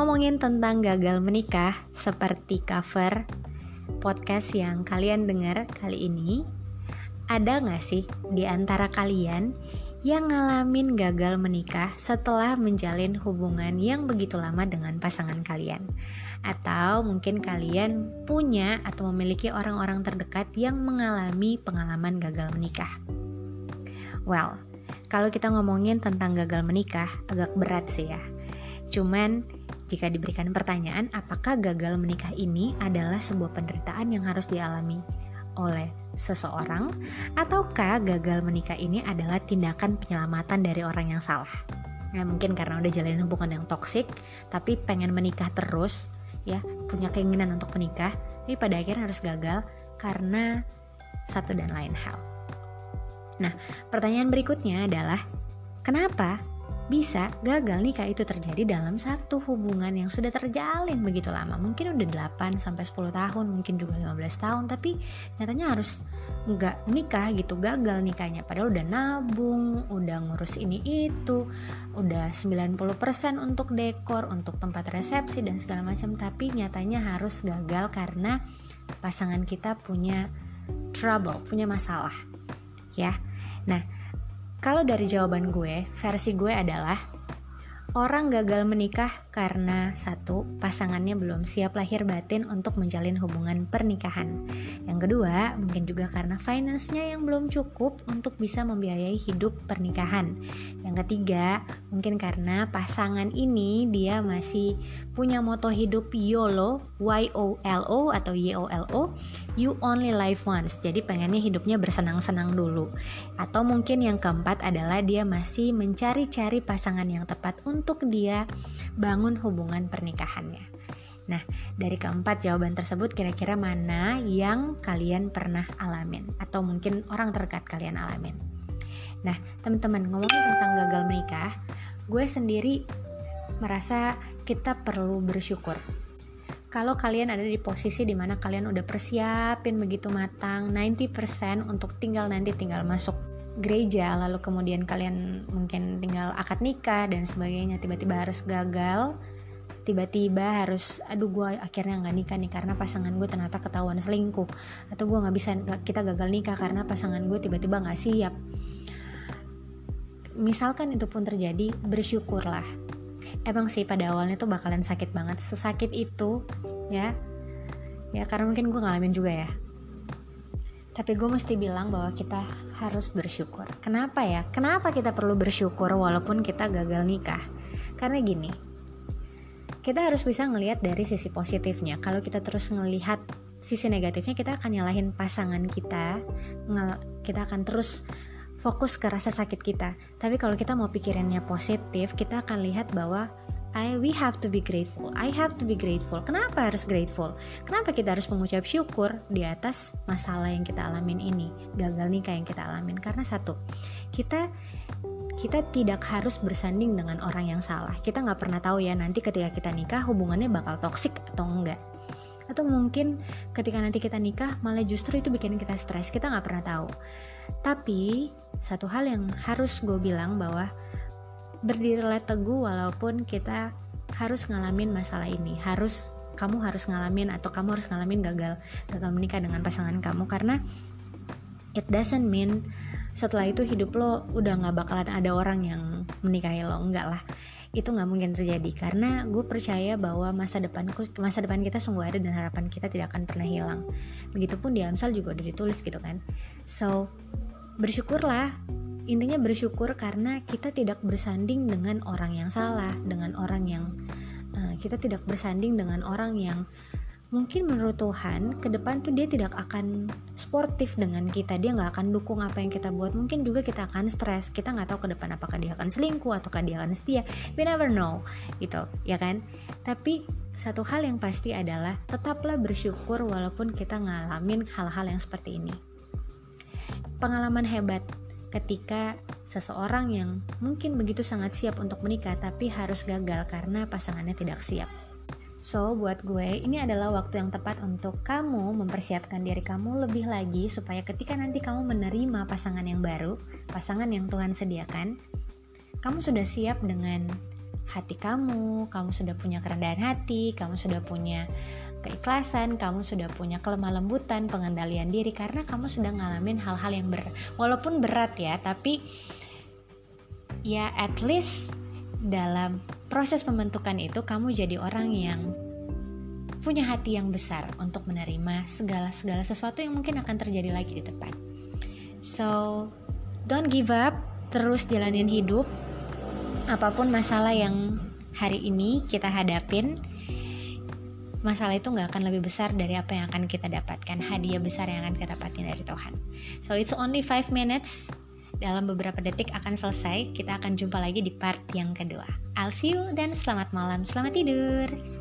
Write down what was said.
ngomongin tentang gagal menikah seperti cover podcast yang kalian dengar kali ini, ada gak sih di antara kalian yang ngalamin gagal menikah setelah menjalin hubungan yang begitu lama dengan pasangan kalian? Atau mungkin kalian punya atau memiliki orang-orang terdekat yang mengalami pengalaman gagal menikah? Well, kalau kita ngomongin tentang gagal menikah, agak berat sih ya. Cuman jika diberikan pertanyaan, apakah gagal menikah ini adalah sebuah penderitaan yang harus dialami oleh seseorang, ataukah gagal menikah ini adalah tindakan penyelamatan dari orang yang salah? Nah, mungkin karena udah jalanin hubungan yang toksik, tapi pengen menikah terus, ya, punya keinginan untuk menikah, tapi pada akhirnya harus gagal karena satu dan lain hal. Nah, pertanyaan berikutnya adalah, kenapa bisa gagal nikah itu terjadi dalam satu hubungan yang sudah terjalin begitu lama. Mungkin udah 8 sampai 10 tahun mungkin juga 15 tahun tapi nyatanya harus nggak nikah gitu gagal nikahnya. Padahal udah nabung udah ngurus ini itu udah 90% untuk dekor untuk tempat resepsi dan segala macam. Tapi nyatanya harus gagal karena pasangan kita punya trouble punya masalah ya. Nah kalau dari jawaban gue, versi gue adalah Orang gagal menikah karena satu, pasangannya belum siap lahir batin untuk menjalin hubungan pernikahan. Yang kedua, mungkin juga karena finance-nya yang belum cukup untuk bisa membiayai hidup pernikahan. Yang ketiga, mungkin karena pasangan ini dia masih punya moto hidup YOLO, Y-O-L-O atau Y-O-L-O, You Only Live Once. Jadi pengennya hidupnya bersenang-senang dulu. Atau mungkin yang keempat adalah dia masih mencari-cari pasangan yang tepat untuk untuk dia bangun hubungan pernikahannya. Nah, dari keempat jawaban tersebut kira-kira mana yang kalian pernah alamin atau mungkin orang terdekat kalian alamin. Nah, teman-teman ngomongin tentang gagal menikah, gue sendiri merasa kita perlu bersyukur. Kalau kalian ada di posisi di mana kalian udah persiapin begitu matang 90% untuk tinggal nanti tinggal masuk gereja lalu kemudian kalian mungkin tinggal akad nikah dan sebagainya tiba-tiba harus gagal tiba-tiba harus aduh gue akhirnya nggak nikah nih karena pasangan gue ternyata ketahuan selingkuh. Atau gue nggak bisa kita gagal nikah karena pasangan gue tiba-tiba nggak siap. Misalkan itu pun terjadi bersyukurlah. Emang sih pada awalnya tuh bakalan sakit banget. Sesakit itu ya ya karena mungkin gue ngalamin juga ya tapi gue mesti bilang bahwa kita harus bersyukur. Kenapa ya? Kenapa kita perlu bersyukur walaupun kita gagal nikah? Karena gini, kita harus bisa ngelihat dari sisi positifnya. Kalau kita terus ngelihat sisi negatifnya, kita akan nyalahin pasangan kita. Kita akan terus fokus ke rasa sakit kita. Tapi kalau kita mau pikirannya positif, kita akan lihat bahwa I we have to be grateful. I have to be grateful. Kenapa harus grateful? Kenapa kita harus mengucap syukur di atas masalah yang kita alamin ini, gagal nikah yang kita alamin? Karena satu, kita kita tidak harus bersanding dengan orang yang salah. Kita nggak pernah tahu ya nanti ketika kita nikah hubungannya bakal toksik atau enggak. Atau mungkin ketika nanti kita nikah malah justru itu bikin kita stres. Kita nggak pernah tahu. Tapi satu hal yang harus gue bilang bahwa berdirilah teguh walaupun kita harus ngalamin masalah ini. Harus kamu harus ngalamin atau kamu harus ngalamin gagal gagal menikah dengan pasangan kamu. Karena it doesn't mean setelah itu hidup lo udah nggak bakalan ada orang yang menikahi lo. Enggak lah. Itu nggak mungkin terjadi. Karena gue percaya bahwa masa depan masa depan kita sungguh ada dan harapan kita tidak akan pernah hilang. Begitupun di Amsal juga udah ditulis gitu kan. So bersyukurlah intinya bersyukur karena kita tidak bersanding dengan orang yang salah dengan orang yang uh, kita tidak bersanding dengan orang yang mungkin menurut Tuhan ke depan tuh dia tidak akan sportif dengan kita. Dia nggak akan dukung apa yang kita buat. Mungkin juga kita akan stres. Kita nggak tahu ke depan apakah dia akan selingkuh ataukah dia akan setia. We never know gitu ya kan? Tapi satu hal yang pasti adalah tetaplah bersyukur walaupun kita ngalamin hal-hal yang seperti ini. Pengalaman hebat ketika seseorang yang mungkin begitu sangat siap untuk menikah tapi harus gagal karena pasangannya tidak siap. So, buat gue, ini adalah waktu yang tepat untuk kamu mempersiapkan diri kamu lebih lagi supaya ketika nanti kamu menerima pasangan yang baru, pasangan yang Tuhan sediakan, kamu sudah siap dengan hati kamu, kamu sudah punya kerendahan hati, kamu sudah punya keikhlasan, kamu sudah punya kelemah lembutan, pengendalian diri karena kamu sudah ngalamin hal-hal yang berat. Walaupun berat ya, tapi ya at least dalam proses pembentukan itu kamu jadi orang yang punya hati yang besar untuk menerima segala-segala sesuatu yang mungkin akan terjadi lagi di depan. So, don't give up, terus jalanin hidup. Apa pun masalah yang hari ini kita hadapin, masalah itu nggak akan lebih besar dari apa yang akan kita dapatkan, hadiah besar yang akan kita dapatin dari Tuhan. So, it's only 5 minutes. Dalam beberapa detik akan selesai. Kita akan jumpa lagi di part yang kedua. I'll see you dan selamat malam, selamat tidur.